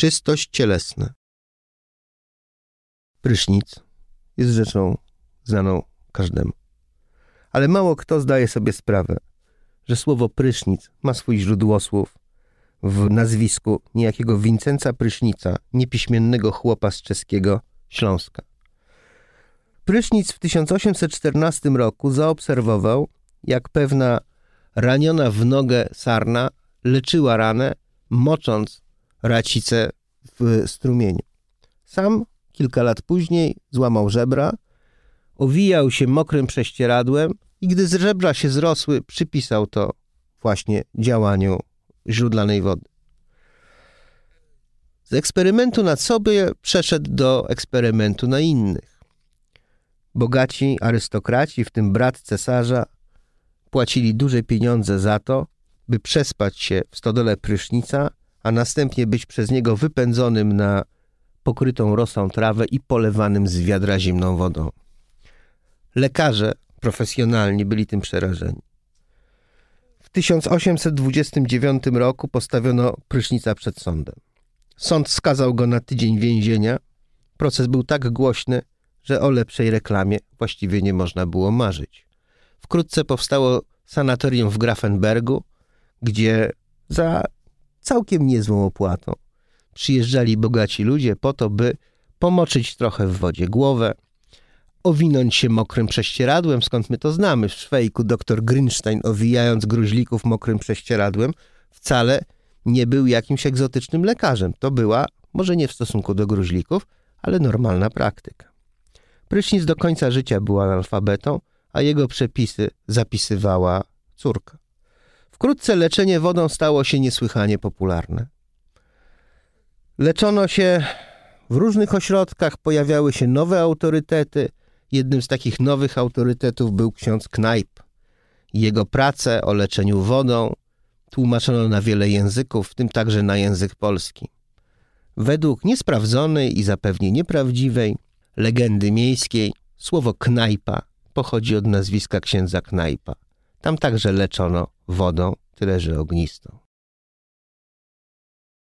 Czystość cielesna. Prysznic jest rzeczą znaną każdemu. Ale mało kto zdaje sobie sprawę, że słowo prysznic ma swój źródłosłów w nazwisku niejakiego Wincenca Prysznica, niepiśmiennego chłopa z czeskiego Śląska. Prysznic w 1814 roku zaobserwował, jak pewna raniona w nogę sarna leczyła ranę, mocząc racicę w strumieniu. Sam kilka lat później złamał żebra, owijał się mokrym prześcieradłem i gdy z żebra się zrosły, przypisał to właśnie działaniu źródlanej wody. Z eksperymentu na sobie przeszedł do eksperymentu na innych. Bogaci arystokraci, w tym brat cesarza, płacili duże pieniądze za to, by przespać się w stodole prysznica, a następnie być przez niego wypędzonym na pokrytą rosą trawę i polewanym z wiadra zimną wodą. Lekarze profesjonalni byli tym przerażeni. W 1829 roku postawiono prysznica przed sądem. Sąd skazał go na tydzień więzienia. Proces był tak głośny, że o lepszej reklamie właściwie nie można było marzyć. Wkrótce powstało sanatorium w Grafenbergu, gdzie za całkiem niezłą opłatą przyjeżdżali bogaci ludzie po to, by pomoczyć trochę w wodzie głowę, owinąć się mokrym prześcieradłem, skąd my to znamy. W Szwejku dr Grinstein owijając gruźlików mokrym prześcieradłem wcale nie był jakimś egzotycznym lekarzem. To była, może nie w stosunku do gruźlików, ale normalna praktyka. Prysznic do końca życia był analfabetą, a jego przepisy zapisywała córka. Wkrótce leczenie wodą stało się niesłychanie popularne. Leczono się w różnych ośrodkach, pojawiały się nowe autorytety. Jednym z takich nowych autorytetów był ksiądz Knajp. Jego pracę o leczeniu wodą tłumaczono na wiele języków, w tym także na język polski. Według niesprawdzonej i zapewnie nieprawdziwej legendy miejskiej, słowo knajpa pochodzi od nazwiska księdza Knajpa. Tam także leczono wodą, tyle że ognistą.